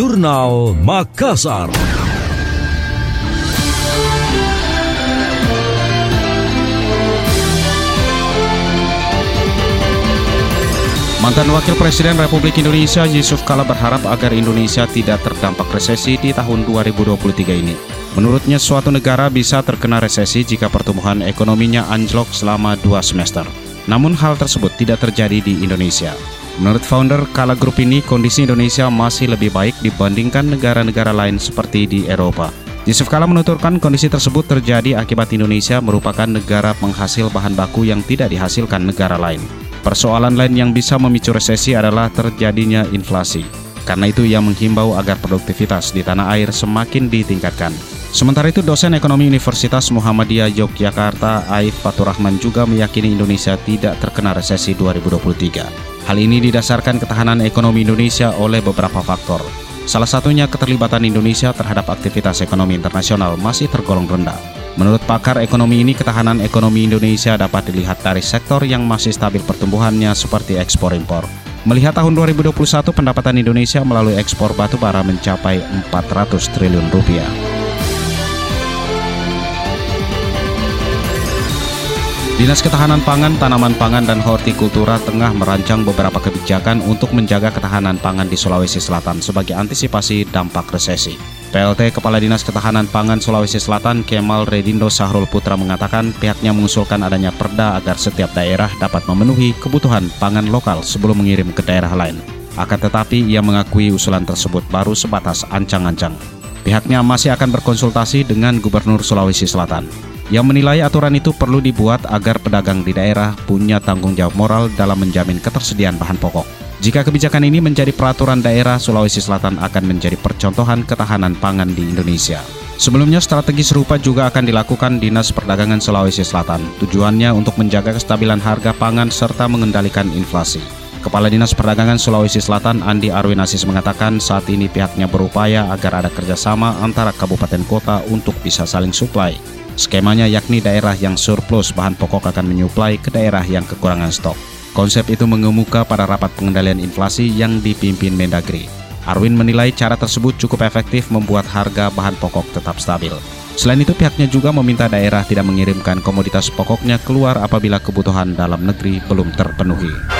Jurnal Makassar. Mantan Wakil Presiden Republik Indonesia Yusuf Kala berharap agar Indonesia tidak terdampak resesi di tahun 2023 ini. Menurutnya suatu negara bisa terkena resesi jika pertumbuhan ekonominya anjlok selama dua semester. Namun hal tersebut tidak terjadi di Indonesia. Menurut founder Kala Group ini, kondisi Indonesia masih lebih baik dibandingkan negara-negara lain seperti di Eropa. Yusuf Kala menuturkan kondisi tersebut terjadi akibat Indonesia merupakan negara penghasil bahan baku yang tidak dihasilkan negara lain. Persoalan lain yang bisa memicu resesi adalah terjadinya inflasi. Karena itu ia menghimbau agar produktivitas di tanah air semakin ditingkatkan. Sementara itu dosen ekonomi Universitas Muhammadiyah Yogyakarta Aif Fatur Rahman juga meyakini Indonesia tidak terkena resesi 2023. Hal ini didasarkan ketahanan ekonomi Indonesia oleh beberapa faktor. Salah satunya keterlibatan Indonesia terhadap aktivitas ekonomi internasional masih tergolong rendah. Menurut pakar ekonomi ini, ketahanan ekonomi Indonesia dapat dilihat dari sektor yang masih stabil pertumbuhannya seperti ekspor impor. Melihat tahun 2021, pendapatan Indonesia melalui ekspor batu bara mencapai 400 triliun rupiah. Dinas Ketahanan Pangan, Tanaman Pangan, dan Hortikultura tengah merancang beberapa kebijakan untuk menjaga ketahanan pangan di Sulawesi Selatan sebagai antisipasi dampak resesi. PLT Kepala Dinas Ketahanan Pangan Sulawesi Selatan Kemal Redindo Sahrul Putra mengatakan pihaknya mengusulkan adanya perda agar setiap daerah dapat memenuhi kebutuhan pangan lokal sebelum mengirim ke daerah lain. Akan tetapi ia mengakui usulan tersebut baru sebatas ancang-ancang. Pihaknya masih akan berkonsultasi dengan Gubernur Sulawesi Selatan yang menilai aturan itu perlu dibuat agar pedagang di daerah punya tanggung jawab moral dalam menjamin ketersediaan bahan pokok. Jika kebijakan ini menjadi peraturan daerah, Sulawesi Selatan akan menjadi percontohan ketahanan pangan di Indonesia. Sebelumnya, strategi serupa juga akan dilakukan Dinas Perdagangan Sulawesi Selatan. Tujuannya untuk menjaga kestabilan harga pangan serta mengendalikan inflasi. Kepala Dinas Perdagangan Sulawesi Selatan Andi Arwin Asis mengatakan saat ini pihaknya berupaya agar ada kerjasama antara kabupaten kota untuk bisa saling suplai. Skemanya yakni daerah yang surplus bahan pokok akan menyuplai ke daerah yang kekurangan stok. Konsep itu mengemuka pada rapat pengendalian inflasi yang dipimpin Mendagri. Arwin menilai cara tersebut cukup efektif membuat harga bahan pokok tetap stabil. Selain itu pihaknya juga meminta daerah tidak mengirimkan komoditas pokoknya keluar apabila kebutuhan dalam negeri belum terpenuhi.